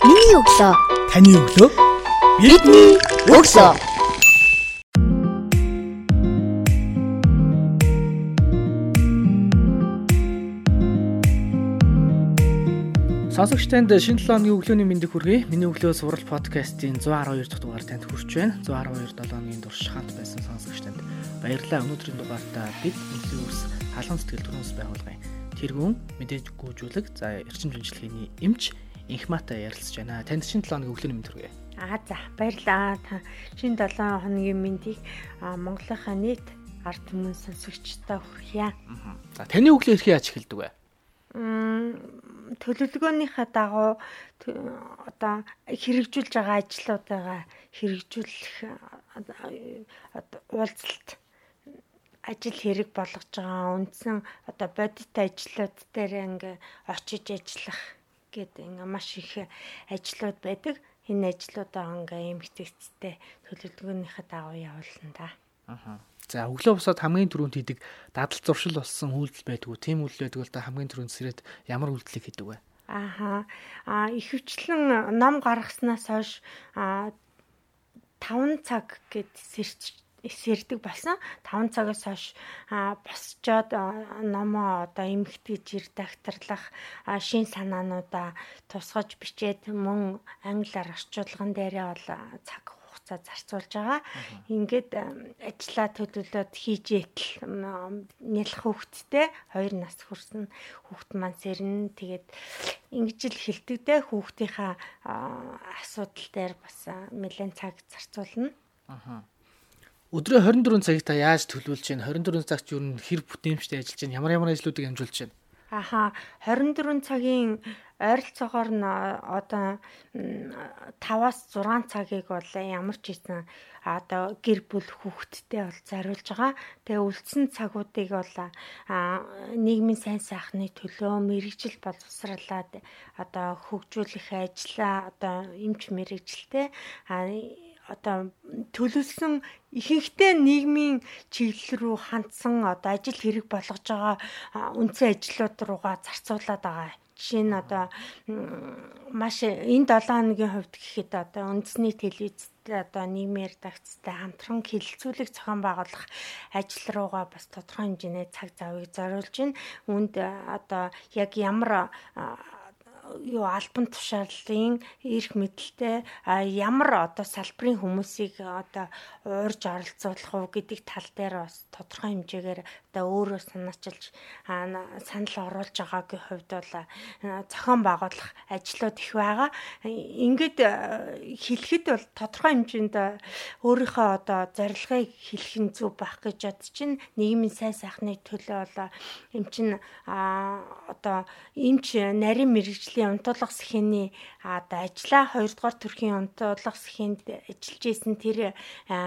Миний өглөө. Таны өглөө. Бидний өглөө. Сонсогч танд шинэ 7 өдрийн өглөөний мэндийг хүргэе. Миний өглөө сурал подкастын 112 дахь дугаар танд хүрч байна. 112 7 өдрийн турш хамт байсан сонсогч танд баярлалаа. Өнөөдрийн дугаартаа бид өглөө ус халуун сэтгэл төрөөс байгуулгын тэргүүн мэдээж гүйжүүлэг за эрчим шинжилгээний эмч Инхмата ярилцж байна. Танд шинэ 7 өдрийн өглөөний мэнд хүргэе. Аа за баярлалаа. Та шинэ 7 хоногийн мэндийг Монголынхаа нийт ард түмэн сонсогчтой хүргье. За таны өглөө хэрхэн яаж эхэлдэг вэ? Төлөвлөгөөнийхөө дагуу одоо хэрэгжүүлж байгаа ажлуудаа хэрэгжүүлэх уулзалт ажил хэрэг болгож байгаа үндсэн одоо бодит ажлууд дээр ингээ очиж ажиллах гэдэг ингээ маш их ажлууд байдаг. Энэ ажлуудаа ингээ эмгтэгцтэй төлөвлөгөөнийхөө дагуу явуулна да. Аа. За өглөө босоод хамгийн түрүүнд хийдэг дадал зуршил болсон үйлдэл байдгүй. Тийм үйлдэл байдаг бол та хамгийн түрүүнд сэрээд ямар үйлдэлийг хийдэг вэ? Ааха. А ихэвчлэн ном гаргаснаас хойш 5 цаг гэд сэрч сэрдэг болсон. 5 цагаас хойш босчоод номоо одоо эмхтгэж ир дактарлах шин санаануудаа тусгаж бичээд мөн англиар орчуулган дээрээ бол цаг хугацаа зарцуулж байгаа. Ингээд ажиллаа төлөвлөд хийж итэл нялх хүүхэдтэй 2 нас хүрсэн хүүхэд маань сэрнэ. Тэгээд ингэж л хилдэгдээ хүүхдийнхаа асуудал дээр бас нэлээд цаг зарцуулна. Аа. Өдрөө 24 цагийг та яаж төлөвлөж чинь? 24 цагт юу н хэр бүтээмжтэй ажиллаж чинь? Ямар ямар ажлуудыг амжуулж чинь? Аха 24 цагийн ойролцоогоор нь одоо 5-аас 6 цагийг бол ямар ч хийсэн одоо гэр бүл хүүхэдтэй бол зориулж байгаа. Тэгээ үлдсэн цагуудыг бол нийгмийн сайн сайхны төлөө мэрэгжил боловсруулад одоо хөгжүүлэх ажлаа одоо эмч мэрэгжилтэй одоо төлөвлөсөн ихэнхдээ нийгмийн чиглэл рүү хандсан одоо ажил хэрэг болгож байгаа үндсэн ажлууд руугаа зарцуулаад байгаа. Жишээ нь одоо маш энэ 7 хоногийн хувьд гэхэд одоо үндэсний телевизтэй одоо нийгмийн редакцтай хамтран хилцүүлэг зохион байгуулах ажил руугаа бас тодорхой хэмжээний цаг завыг зориулж байна. Үүнд одоо яг ямар юу альбан тушааллын эрх мэдэлтэй ямар одоо салбарын хүмүүсийг одоо уурж оролцуулах уу гэдэг тал дээр бас тодорхой хэмжээгээр одоо өөрөө санаачилж санал оруулж байгаагийн хувьд бол зохион байгуулах ажлууд их байгаа. Ингээд хэлэхэд бол тодорхой хэмжээнд өөрийнхөө одоо зорилгыг хэлэх нь зөв байх гэж бод чинь нийгмийн сайн сайхны төлөө бол эм чин одоо эмч нарийн мэрэгжлийн төрлийн унтуулга сэхний одоо ажлаа 2 дугаар төрхийн унтуулга сэхэнд ажиллаж исэн тэр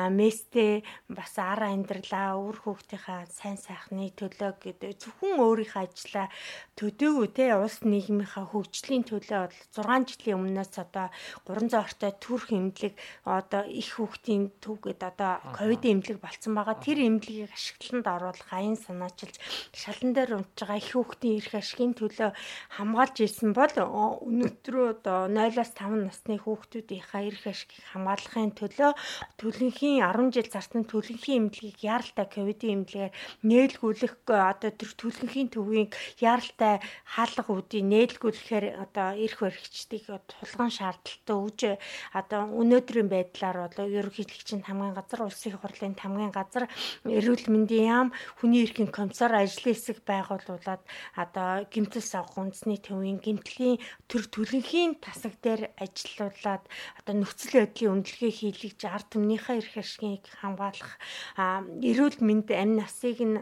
местэй бас ара амьдралаа өөр хүүхдийнхаа сайн сайхны төлөө гэдэг зөвхөн өөрийнхөө ажлаа төдөөгүй те улс нийгмийнхаа хөгжлийн төлөө бол 6 жилийн өмнөөс одоо 300 ортой төрх эмнэлэг одоо их хүүхдийн төв гэдэг одоо ковид эмнэлэг болцсон байгаа. Тэр эмнэлгийг ашиглалтанд оруулах аян санаачилж шалан дээр унтж байгаа их хүүхдийн эрх ашигын төлөө хамгаалж ирсэн бол өнөөдрөө одоо 0-аас 5 насны хүүхдүүдийнхээ эрх ашигыг хамгаалахын төлөө төлөнхийн 10 жил зарсан төлөнхийн эмнэлгийг яаралтай ковидын эмнэлгээр нээлгүүлэх одоо тэр төлөнхийн төвийн яаралтай хаалга үүдийг нээлгүүлэхээр одоо эрх баригчдыг тулгын шаардлагатай үүж одоо өнөөдрийн байдлаар бол ерөнхийлөгчийн хамгийн газар улсын хурлын хамгийн газар эрүүл мэндийн яам хүний эрхийн комиссар ажлын хэсэг байгуулуулад одоо гимтэл авах үндэсний төвийн гимтлийн төр төлөнхийн тасаг дээр ажиллаулаад одоо нөхцөл байдлын үнэлгээ хийлгэж ард түмнийхээ эрх ашигыг хамгаалах эрүүл мэнд амь насыг нь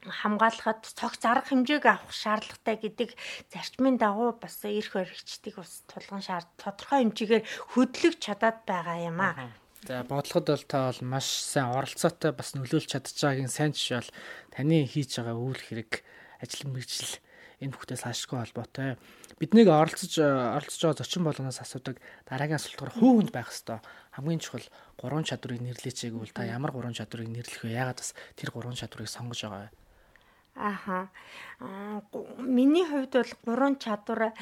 хамгаалахад цогц арга хэмжээг авах шаардлагатай гэдэг зарчмын дагуу бас эрх баригчдыг бас тулгын шаард тодорхой хэмжээгээр хөдлөж чадаад байгаа юм аа. За бодлогод бол та бол маш сайн оролцоотой бас нөлөөлж чадж байгаагийн сайн жишээ бол таны хийж байгаа үйл хэрэг ажил мэргэжил энэ бүхтээс хашгүй холбоотой. Биднийг оролцож оролцож байгаа зочин болгоноос асуудаг дараагийн асуултаар хүүхэнд байх хэвээр хамгийн чухал гурван чадварыг нэрлэеч гэвэл та ямар гурван чадварыг нэрлэх вэ? Яагаад бас тэр гурван чадварыг сонгож байгаа вэ? Ааха. Миний хувьд бол гурван чадвар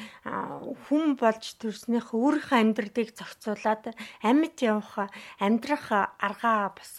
хүн болж төрснийх өөрийнхөө амьдралыг зохицуулаад амьд явах амьдрах аргаа бас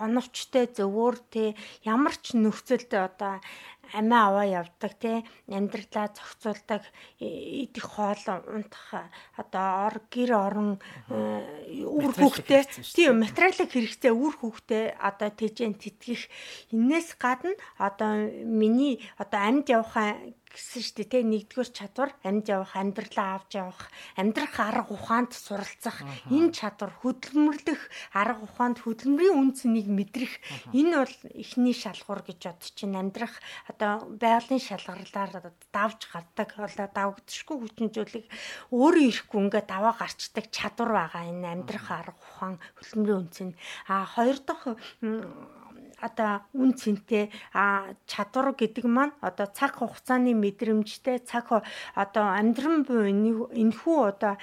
оновчтой зөвөр те ямар ч нөхцөлд одоо амиа аваа явдаг тий амьдралаа зохицуулдаг идэх хоол унтах одоо ор гэр орон үр хөвгтэй. тийм материалын хэрэгцээ үр хөвгтэй одоо тэжэн тэтгэх. Энээс гадна одоо миний одоо амьд явахаа гэсэн шүү дээ. Тий нэгдүгээр чадвар амьд явах амьдралаа авч явах амьдрах арга ухаанд суралцах энэ чадвар хөдөлмөрлөх арга ухаанд хөдөлмөрийн үн цэнийг мэдрэх энэ бол эхний шалгуур гэж бодож чинь амьдрах одоо байгалийн шалгарлаар давж гардаг бол давагдшгүй хүчнжүүлэг өөрөө ирэхгүй ингээд даваа гарчдаг чадвар байгаа энэ амьдрах арга ухаан хөдөлмөрийн үн цэн. А хоёр дахь одоо үн цэнтэй а чадвар гэдэг маань одоо цаг хугацааны мэдрэмжтэй цаг одоо амьдран буй энэхүү одоо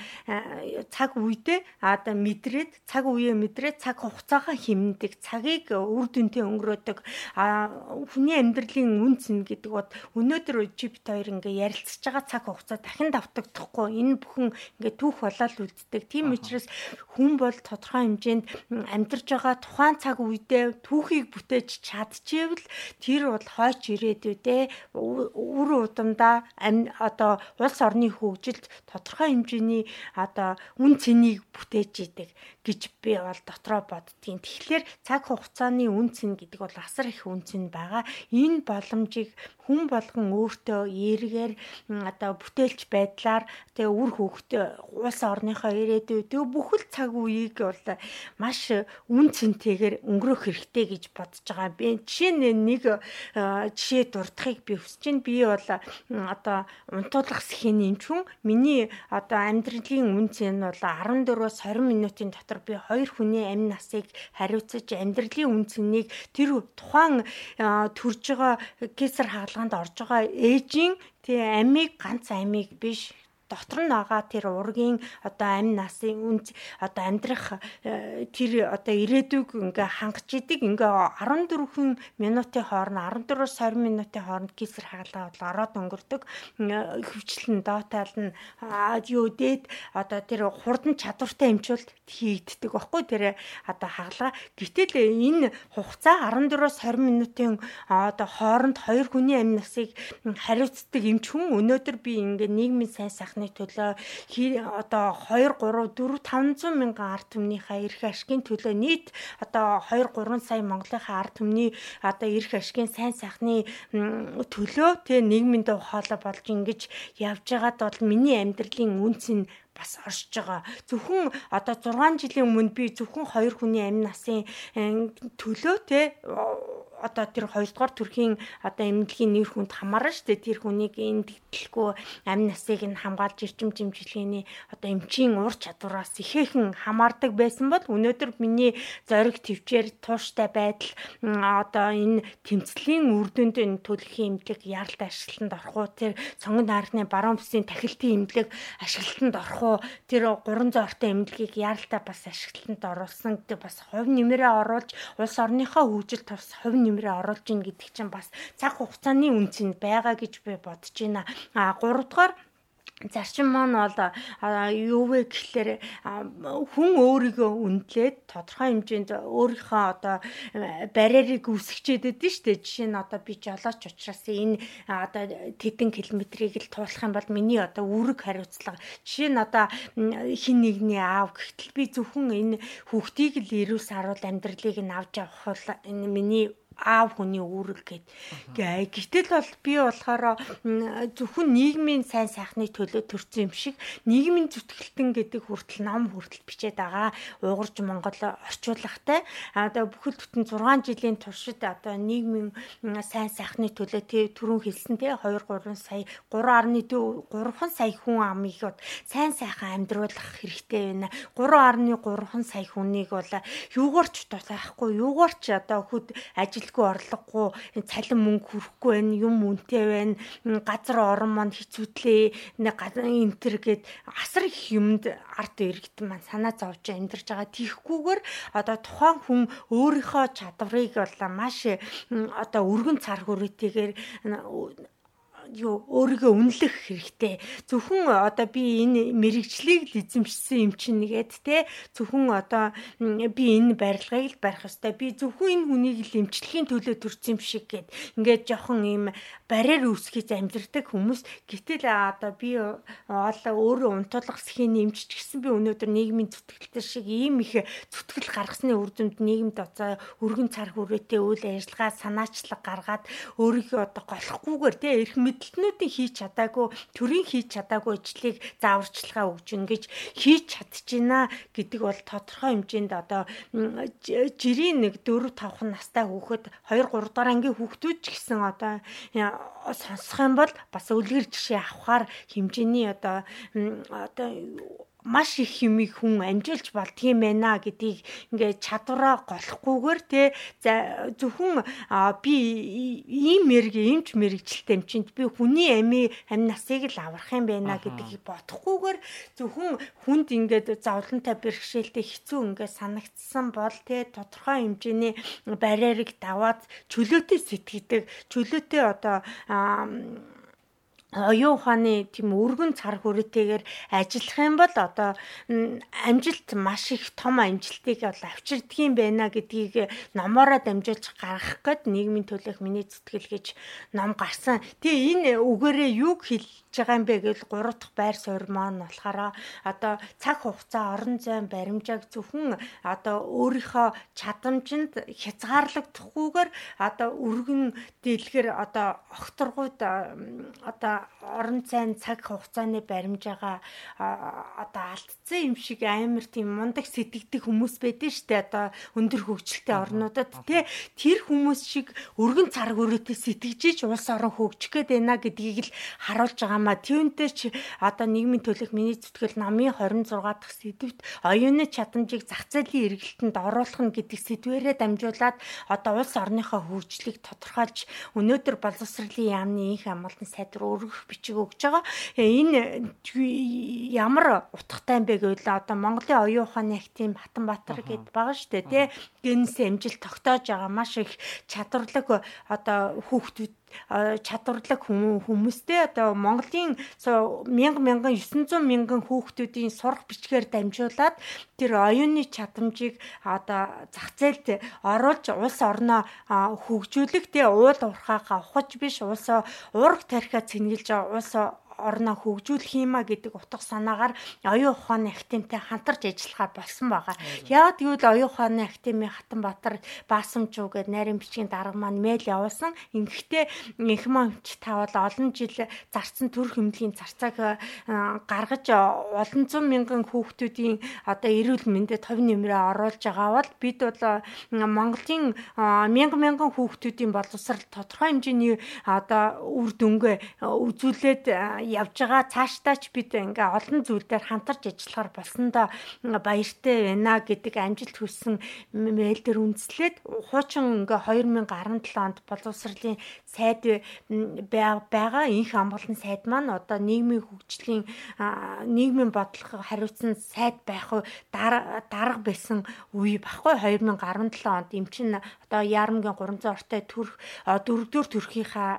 цаг үедээ одоо мэдрээд цаг үеэ мэдрээд цаг хугацаагаа хэмнэдэг цагийг үр дүнтэй өнгөрөөдөг хүний амьдралын үн цэн гэдэг бод өнөөдөр жипт хоёр ингээ ярилцж байгаа цаг хугацаа дахин давтагдахгүй. Энэ бүхэн ингээ түүх болоод үлддэг. Тийм учраас хүн бол тодорхой хэмжээнд амьдарч байгаа тухайн цаг үедээ түүхийг бүтээж чадчихвэл тэр бол хойч ирээдүйдээ үр удамдаа одоо улс орны хөгжилд тодорхой хэмжээний одоо үн цэнийг бүтээж идэг гэж би бол дотроо боддгийн. Тэгэхээр цаг хугацааны үн цэн гэдэг бол асар их үн цэн байгаа. Энэ боломжийг хүн болгон өөртөө эргээр одоо бүтээлч байдлаар тэгээ үр хөвгтөө улс орныхоо ирээдүй тэгээ бүхэл цаг үеийг бол маш үн цэнтэйгээр өнгөрөх хэрэгтэй гэж бодож байгаа. Би жишээ нь нэг жишээ дурдахыг би хүсэж байна. Би бол одоо унтуулах сэхийн эмчүүн миний одоо амьдралын үн цэн бол 14-өөс 20 минутын дотор дотор би хоёр хүний амь насыг хариуцаж амьдралын үнцнийг тэр тухайн төрж байгаа кесар хаалганд орж байгаа ээжийн тий амийг ганц амийг биш дотор нь байгаа тэр ургийн одоо амь насын үнц одоо амьдрах э, тэр одоо ирээдүг ингээ хангаж идэг. Ингээ 14 минутын хооронд 14-өөс 20 минутын хооронд кесар хагалгаа бол ороод өнгөрдөг. Хөвчлэн доотаал нь юу дээд одоо тэр хурдан чадвартай эмчүүлэлт хийгддэг баггүй тэр одоо хагалгаа гэтэл энэ хугацаа 14-өөс 20 минутын одоо хооронд хоёр хүний амь насыг хариуцдаг эмч хүн өнөөдөр би ингээ нийгмийн сайн сайхны сайхны төлөө одоо 2 3 4 500 мянган ард түмнийхээ эрх ашигын төлөө нийт одоо 2 3 сая Монголынхаа ард түмний одоо эрх ашигын сайн сайхны төлөө тэ нийгмийн дов хоолой болж ингэж явж байгаад бол миний амьдралын үнц нь бас оршиж байгаа. Зөвхөн одоо 6 жилийн өмнө би зөвхөн хоёр хүний амь насын төлөө те одоо тэр хоёрдугаар төрхийн одоо эмнэлгийн нэр хүнд хамаарна шүү дээ. Тэр хүнийг эндэгдэлгүй амь насыг нь хамгаалж ирчим жимжлэгээний одоо эмчийн ур чадвараас ихээхэн хамаардаг байсан бол өнөөдөр миний зориг төвчээр тууштай байдал одоо энэ тэмцлийн үр дүнд энэ төлөхийн эмнэлэг яралт ашиглалтанд орох уу тэр сонгон таархны баруун бүсийн тахилтын эмнэлэг ашиглалтанд орох уу тэр 300 ортой эмнэлгийг яралтаа бас ашиглалтанд оруулсан гэдэг бас хувь нэмрээ оруулж улс орныхоо хөгжилд бас хувь нэмрээ оруулж ийн гэдэг чинь бас цаг хугацааны үнц нь байгаа гэж би бодож байна. А 3 дугаар зарчим маань бол юу вэ гэхлээр хүн өөрийгөө үнэлээд тодорхой хэмжээнд өөрийнхөө одоо барьерыг үсгчээд байдэн шүү дээ. Жишээ нь одоо би жолооч учраас энэ одоо тэдэн километрийг л туулах юм бол миний одоо үүрэг хариуцлага. Жишээ нь одоо хин нэгний аав гэхтэл би зөвхөн энэ хүүхдийг л ирүүл саруул амьдралыг нь авч явах бол энэ миний аав хүний үүрэг гэд. Гэтэл бол би болохоор зөвхөн нийгмийн сайн сайхны төлөө төрсөн юм шиг нийгмийн зүтгэлтэн гэдэг хүртэл ном хүртэл бичээд байгаа. Уурж Монгол орчуулгатай. Одоо бүхэл бүтэн 6 жилийн туршид одоо нийгмийн сайн сайхны төлөө тий түрүүн хэлсэн тий 2 3 сая 3.3 сая хүн амыг сайн сайхан амьдруулах хэрэгтэй байна. 3.3 сая хүнийг бол юугаарч тусаахгүй юугаарч одоо хөд ажил ажилгүй орлогогүй цалин мөнгө хүрэхгүй байна юм үнэтэй байна. Газар орон маань хэцүүтлээ энэ төр гээд асар их юмд арт иргэд маань санаа зовж амьдарч байгаа. Тийхгүйгээр одоо тухайн хүн өөрийнхөө чадварыг бол маш одоо өргөн цар хүрээтэйгээр юу өөрийгөө үнэлэх хэрэгтэй. Зөвхөн одоо би энэ мэрэгчлийг л эзэмшсэн юм чинь нэгэд те зөвхөн одоо би энэ барилгыг л барих ёстой. Би зөвхөн энэ хүнийг л эмчлэхийн төлөө төрсөн юм шиг гээд ингээд жоохон ийм барьер үүсгэж амьдэрдэг хүмүүс. Гэтэл одоо би одоо өөрөө унтуулга схийн нэмжч гэсэн би өнөөдөр нийгмийн зүтгэлтэр шиг ийм их зүтгэл гаргасны үр дүнд нийгэмд одоо өргөн цар хүрээтэй үйл ажиллагаа санаачлаг гаргаад өөрийгөө одоо голохгүйгээр те эрх мэд эрдэмтнүүдийн хийж чадаагүй төрийн хийж чадаагүй ажлыг зааварчилгаа өгж ингэж хийж чадчихна гэдэг бол тодорхой хэмжээнд одоо жирийн нэг 4 5 настай хүүхэд 2 3 дахь ангийн хүүхдүүд ч гэсэн одоо сонсох юм бол бас үлгэр жишээ авахар хэмжээний одоо одоо маш их юмыг хүн амжилж болдгийм байна гэдгийг ингээд чадвараа голохгүйгээр те зөвхөн би ийм мэрэг эмч мэрэгчлээ эмчинд би хүний амийн амь насыг л аврах юм байна гэдгийг бодохгүйгээр зөвхөн хүнд ингээд зовлонтой бэрхшээлтэй хэцүү ингээд санагдсан бол те тодорхой хэмжээний барьерыг даваад чөлөөтэй сэтгэдэг чөлөөтэй одоо оюун ухааны тийм өргөн цар хүрээтэйгээр ажиллах юм бол одоо амжилт маш их том амжилтыг бол авчирдаг юм байна гэдгийг номоороо дамжуулж гаргах гээд нийгмийн төлөөх миний зүтгэл гэж ном гарсан. Тэгээ энэ үгээрээ юу хэлж байгаа юм бэ гэвэл 3 дахь байр суурь маань болохоор одоо цаг хугацаа орон зайн баримжааг зөвхөн одоо өөрийнхөө чадамжинд хязгаарлагдахгүйгээр одоо өргөн дэлгэр одоо огторгууд одоо орон зайн цаг хугацааны баримжаага одоо алдсан юм шиг амар тийм мундаг сэтгэдэг хүмүүс байдэн штэ. Одоо өндөр хөгжилтэй орнуудад тий тэр хүмүүс шиг өргөн царг өрөөтэй сэтгэжиж улс орон хөгжих гээд байна гэдгийг л харуулж байгаамаа түүнтэй ч одоо нийгмийн төлөх миний зүтгэл намын 26 дахь сэдвт оюуны чадамжийг зах зээлийн эргэлтэнд оруулах нь гэдэг сэдвээрээ дамжуулаад одоо улс орныхоо хөгжлийг тодорхойлж өнөөдөр боловсролын яамны инх амгалан сайдвар өргөх бичиг өгж байгаа. Э, энэ ямар утгатай юм бэ гэвэл одоо Монголын оюун ухааны актив Хатанбаатар гэд байгаа шүү дээ тий. Гэнэс амжилт тогтоож байгаа маш их чадварлаг одоо хүүхдүүд чадварлаг хүмүүстэй одоо Монголын мянга мянган 900 мянган хүүхдүүдийн сурах бичгээр дамжуулаад тэр оюуны чадамжийг одоо зах зээлд оруулж улс орноо хөгжүүлэх тэ уул уурхаага ухаж биш улс уурах тархиа цэнгэлж улс орноо хөгжүүлэх юма гэдэг утга санаагаар оюун ухааны академитай хамтарч ажиллахаар болсон байгаа. Яг тэгвэл оюун ухааны академи Хатанбаатар Баасамжуу гэдэг найрын бичгийн дарга маань мэйл явуулсан. Ингэхдээ их мамч тавал олон жил зарцсан төр хэмнэлийн зарцааг гаргаж олон зуун мянган хүүхдүүдийн одоо эрүүл мэндэд тов нэмрээ оруулж байгаа бол бид бол Монголын мянган мянган хүүхдүүдийн боловсрал тодорхой хэмжээний одоо үр дүнгээ үзүүлээд явж байгаа. Цаашдаа ч бид ингээ олон зүйл дээр хамтарч ажиллахаар болсондоо баяртай байна гэдэг амжилт хүссэн мэйл дээр үндэслээд хуучин ингээ 2017 онд боловсролын сайд байгаа. Инх амгалан сайд маань одоо нийгмийн хөгжлийн нийгмийн бодлого хариуцсан сайд байх дарга байсан үе баггүй. 2017 онд эм чин одоо Ярамгийн 300 ортой төрх дөрөвдүгээр төрхийнхаа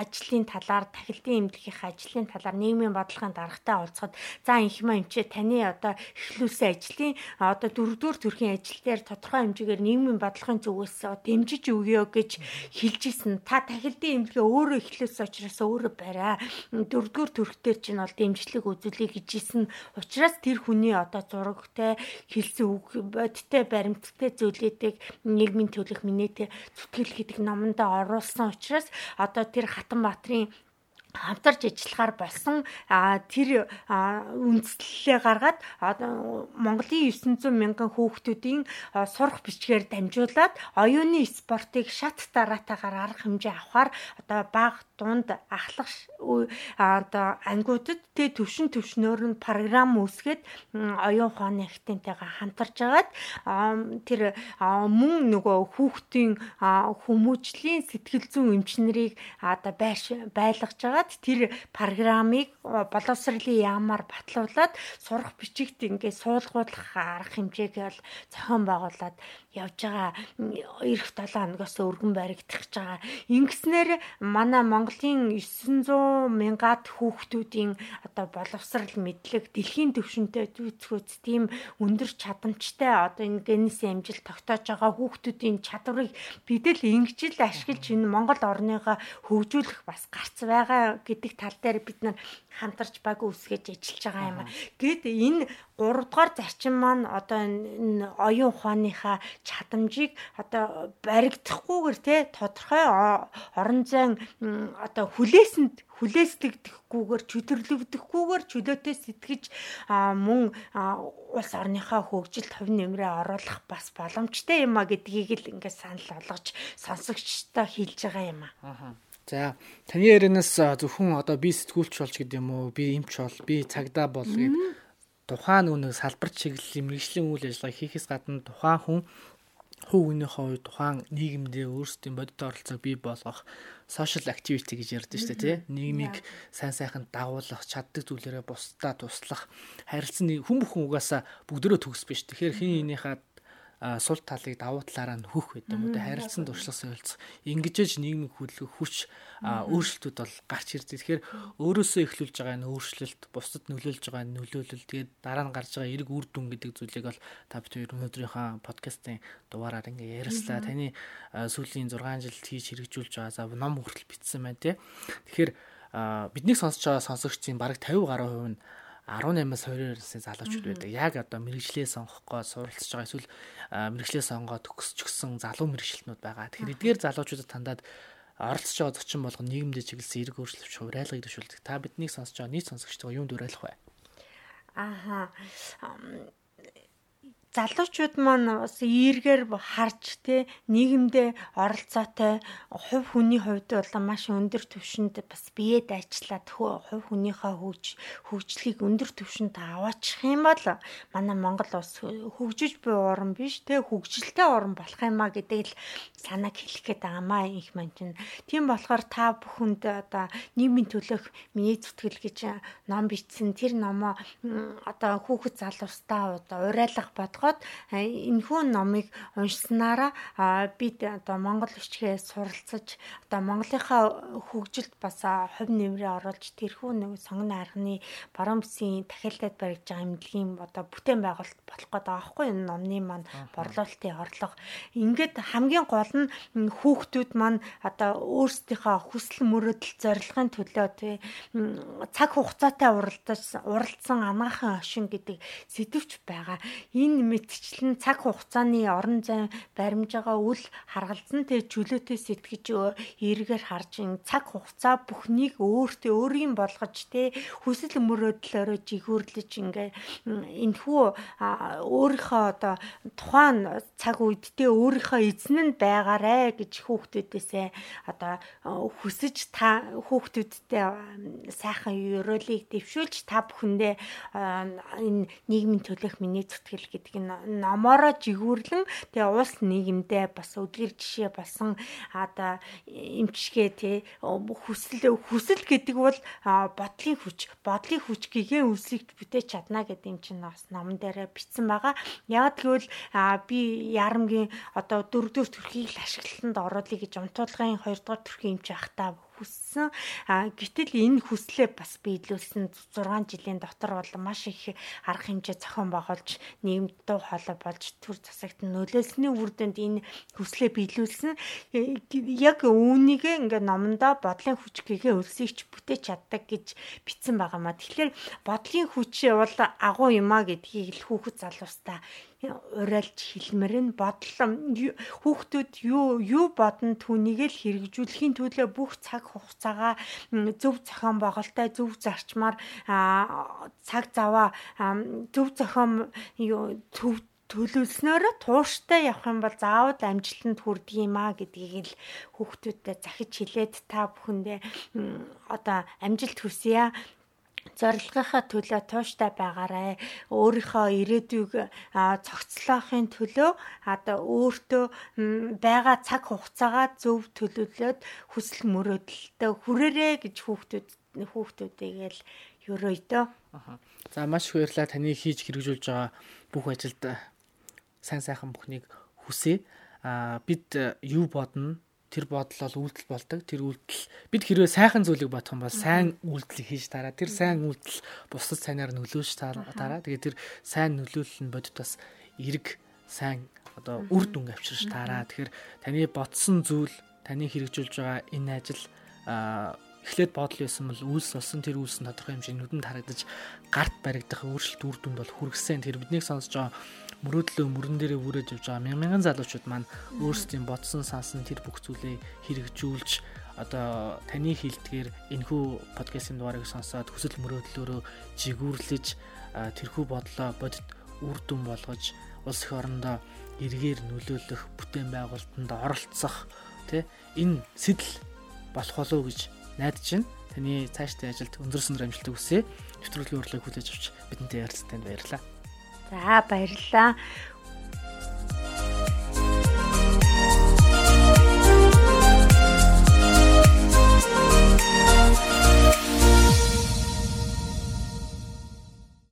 ажлын талаар тахилтын эмнэлгийнхаа ажлын талаар нийгмийн бодлогын даргатай уулзахад за инх юм эмчээ таны одоо эхлүүлсэн ажлын одоо дөрөвдүгээр төрхийн ажил дээр тодорхой хэмжээгээр нийгмийн бодлогын зүгээс дэмжиж өгөө гэж хэлж исэн. Та тахилтын эмнэлгээ өөрөө эхлүүлсэн учраас өөрөө барай. Дөрөвдүгээр төрх дээр чинь бол дэмжлэг үзүүлэе гэж исэн. Учираас тэр хүний одоо зурагтай хэлсэн үг бодтой баримттай зүйлүүдийг нийгмийн төлөх минэт зүтгэл гэдэг номонд оруулсан учраас одоо тэр Хатанбаатарын хамтарч ажиллахаар болсон. Тэр үндслэлээ гаргаад Монголын 900 мянган хүүхдүүдийн сурах бичгээр дамжуулаад оюуны спортыг шат дараатаагаар арга хэмжээ авахар одоо баг дунд ахлах одоо ангиудад тэ төвшин төвшнөр нь програм үүсгээд оюун ухааны ахтынтайгаа хамтарч агаад тэр мөн нөгөө хүүхдийн хүмүүжлийн сэтгэл зүйн эмчнэрийг байрш байлгаж агаад тэр програмыг боловсролын яамаар батлуулаад сурах бичигт ингээд суулгуулах арга хэмжээг бол зохион байгуулад явж байгаа эх 7 хоногоос өргөн баригдах гэж байгаа. Ингэснээр манай Монголын 900 мянгад хүүхдүүдийн одоо боловсрал мэдлэг дэлхийн түвшинтэй зүйцгөөц тийм өндөр чадамжтай одоо энэ генесийн амжилт тогтоож байгаа хүүхдүүдийн чадварыг бид л ингэж л ашиглаж энэ Монгол орныгоо хөгжүүлэх бас гарц байгаа гэдэг тал дээр бид нар хамтарч баг үсгэж ажиллаж байгаа юм. Гэт энэ 3 дугаар зарчим маань одоо энэ оюун ухааныхаа чадамжийг одоо баригдахгүйгээр те тодорхой орон зайн одоо хүлээсэнд хүлээсдэгдэхгүйгээр чөдөрлөгдөхгүйгээр чөлөөтэй сэтгэж мөн улс орныхаа хөгжилд хувь нэмрээ оруулах бас боломжтой юм а гэдгийг л ингээд санал болгож сонсогчтой хэлж байгаа юм а. За таны ярианаас зөвхөн одоо би сэтгүүлч болж гэдэг юм уу? Би эмч бол би цагдаа бол гэдэг тухайн нүг салбар чиглэлийн мэрэгжлийн үйл ажиллагаа хийхээс гадна тухайн хүн хувь хүнийхээ хувьд тухайн нийгэмдээ өөрсдийн бодит оролцоог бий болгох social activity гэж ярьдэн шүү дээ тий. Нийгмийг сайн сайхан дагуулах, чаддаг зүйлээрээ бусдаа туслах, харилцан хүн бүхэн угаасаа бүгдөө төгс биш. Тэгэхээр хин хинийхээ сул талыг давуу талаараа нь хөх гэдэг юм уу те харилцан туршлагаас ойлцох ингэж нийгмийг хөдөлгөх хүч өөрчлөлтүүд бол гарч ирдэг. Тэгэхээр өөрөөсөө эхлүүлж байгаа энэ өөрчлөлт бусдад нөлөөлж байгаа энэ нөлөөлөл тэгээд дараа нь гарч байгаа эрг үр дүн гэдэг зүйлийг бол та хоёр өнөөдрийнхөө подкастын дугаараар ингээ яриаслаа. Таны сүүлийн 6 жилд хийж хэрэгжүүлж байгаа за ном хүртэл бичсэн байна те. Тэгэхээр бидний сонсож байгаа сонсогчдын бараг 50 гаруй хувь нь 18-аас 22 насны залуучууд байдаг. Яг одоо мэрэгжлээ сонгох гоо суралцж байгаа эсвэл мэрэгжлээ сонгоод төгсч гсэн залуу мэрэгчлэнүүд байгаа. Тэгэхээр эдгээр залуучуудад тандаад оролцож байгаа зочин болгон нийгэмдээ чиглэсэн эрг өөрчлөлт хувьрайлгыг төшүүлдэг. Та биднийг сонсож байгаа нийт сонсогчдоо юунд уриалах вэ? Ааха залуучууд маань бас эргээр харж те нийгэмдээ оролцоотой хувь хүний хувьд бол маш өндөр түвшинд бас биед ажиллаад хувь хүнийхээ хөгж хөгжлийг өндөр түвшинд аваачих юм бол манай Монгол улс хөгжиж буй орн биш те хөгжилтэй орн болох юмаа гэдэг л санааг хэлэх гээд байгаамаа их маань чинь. Тийм болохоор та бүхэнд одоо нийгмийн төлөөх миний зүтгэл гэж ном бичсэн тэр номоо одоо хүүхэд залуустаа одоо уриалга бод бодоход энэхүү номыг уншсанаараа бид одоо Монгол хүчгээ суралцаж одоо Монголынхаа хөгжилд бас хувь нэмрээ оруулж тэрхүү нэг сонгоны арганы баруун бүсийн тахилтад баригдж байгаа эмнэлгийн одоо бүтээн байгуулалт болох гэдэг байхгүй энэ номны маань борлуулалтын орлого. Ингээд хамгийн гол нь хүүхдүүд маань одоо өөрсдийнхөө хүсэл мөрөөдөл зорилгын төлөө тий цаг хугацаатай уралдаж уралдсан анагаахын хошин гэдэг сэдвч байгаа. Энэ мэтчлэн цаг хугацааны орон зай баримж байгаа үл харгалзан тэг чөлөөтэй сэтгэж эргээр харж цаг хугацаа бүхнийг өөртөө өөрийн болгож тэ хүсэл мөрөөдлөөрөө жигүүрлэж ингээ энэхүү өөрийнхөө одоо тухайн цаг үед тэ өөрийнхөө эзэн нь байгаарэ гэж хүүхдүүдээсээ одоо хүсэж та хүүхдүүдтэй сайхан ёроолыг дэвшүүлж та бүхэндээ энэ нийгмийн төлөөх миний зүтгэл гэдэг нь номороо жигүүрлэн тэгээ улс нийгэмдээ бас өдгөр жишээ болсон одоо эмчгээ тий хүсэл хүсэл гэдэг бол бодлын хүч бодлын хүч гэгээ үлсийг бүтээж чадна гэдэг юм чинь бас номон дээр бичсэн байгаа. Яг тэгвэл би ярамгийн одоо дөрөвдүгээр төрхийг л ашиглалтанд оруулъя гэж унтуулгын 2 дугаар төрхийн эмч ахтаа хүссэн. А гэтэл энэ хүслээ бас биелүүлсэн 6 жилийн дотор бол маш их арга хэмжээ зохион байгуулж нийгэмд дуу хоолой болж төр засагт нөлөөлсөний үр дүнд энэ хүслээ биелүүлсэн. Э, яг үүнийг ингээ номондоо бодлын хүч гэгээ өлсөйч бүтээж чаддаг гэж бичсэн байгаамаа. Тэгэхээр бодлын хүч бол агуу юмаа гэдгийг л хүүхэд залуустаа урайлж хэлмэр нь бодлоо хүүхдүүд юу юу бодно түүнийг л хэрэгжүүлэхийн төлөө бүх цаг хугацаагаа зөв зохион байгуулалттай зөв зарчмаар цаг заваа зөв зохион юу төлөвлснөөрөө тууштай явах юм бол заавал амжилтанд хүрдэг юм а гэдгийг л хүүхдүүдэд захиж хэлээд та бүхэндээ одоо амжилт хүсье зорилгынхаа төлөө тууштай байгаарай. Өөрийнхөө ирээдүйг цогцлоохын төлөө одоо өөртөө байгаа цаг хугацаагаа зөв төлөвлөөд хүсэл мөрөөдөлтөд хүрээрээ гэж хүүхдүүд хүүхдүүдийг л ерөөдөө. За маш баярлалаа таны хийж хэрэгжүүлж байгаа бүх ажилд сайн сайхан бүхнийг хүсье. А бид юу бодно тэр бодол бол үйлдэл болдог. Тэр үйлдэл бид хэрвээ сайхан зүйлийг бодох юм бол сайн үйлдэл хийж тараа. Тэр сайн үйлдэл бусад сайнаар нөлөөлж тараа. Тэгээд тэр сайн нөлөөлөл нь бодит бас эрг сайн одоо үр дүн авчирч тараа. Тэгэхээр таны бодсон зүйл таны хэрэгжүүлж байгаа энэ ажил эхлээд бодол байсан бол үйлс болсон тэр үйлс нь тодорхой хэмжээний нүдэнд харагдаж гарт баригдах өөрчлөлт үр дүнд бол хүргэсэн. Тэр биднийг сонсож байгаа мөрөөдлөө мөрөн дээрээ бүрэж явж байгаа мянган мянган залуучууд маань өөрсдийн бодсон сансан тэр бүх зүйлээ хэрэгжүүлж одоо таны хилдгээр энэхүү подкастын дугаарыг сонсоод хүсэл мөрөөдлөөрөө жигүүрлэж тэрхүү бодлоо бодит үр дүн болгож улс их орондоо эргээр нөлөөлөх бүтээн байгуулалтанд оролцох тий энэ сэтэл болох болов уу гэж найдаж байна. Таны цаашдын ажилд өндөр сүндөр амжилт хүсье. Нэвтрүүлгийн урлагийг хүлээж авч бидэнтэй ярилцсан танд баярлалаа. За баярлалаа.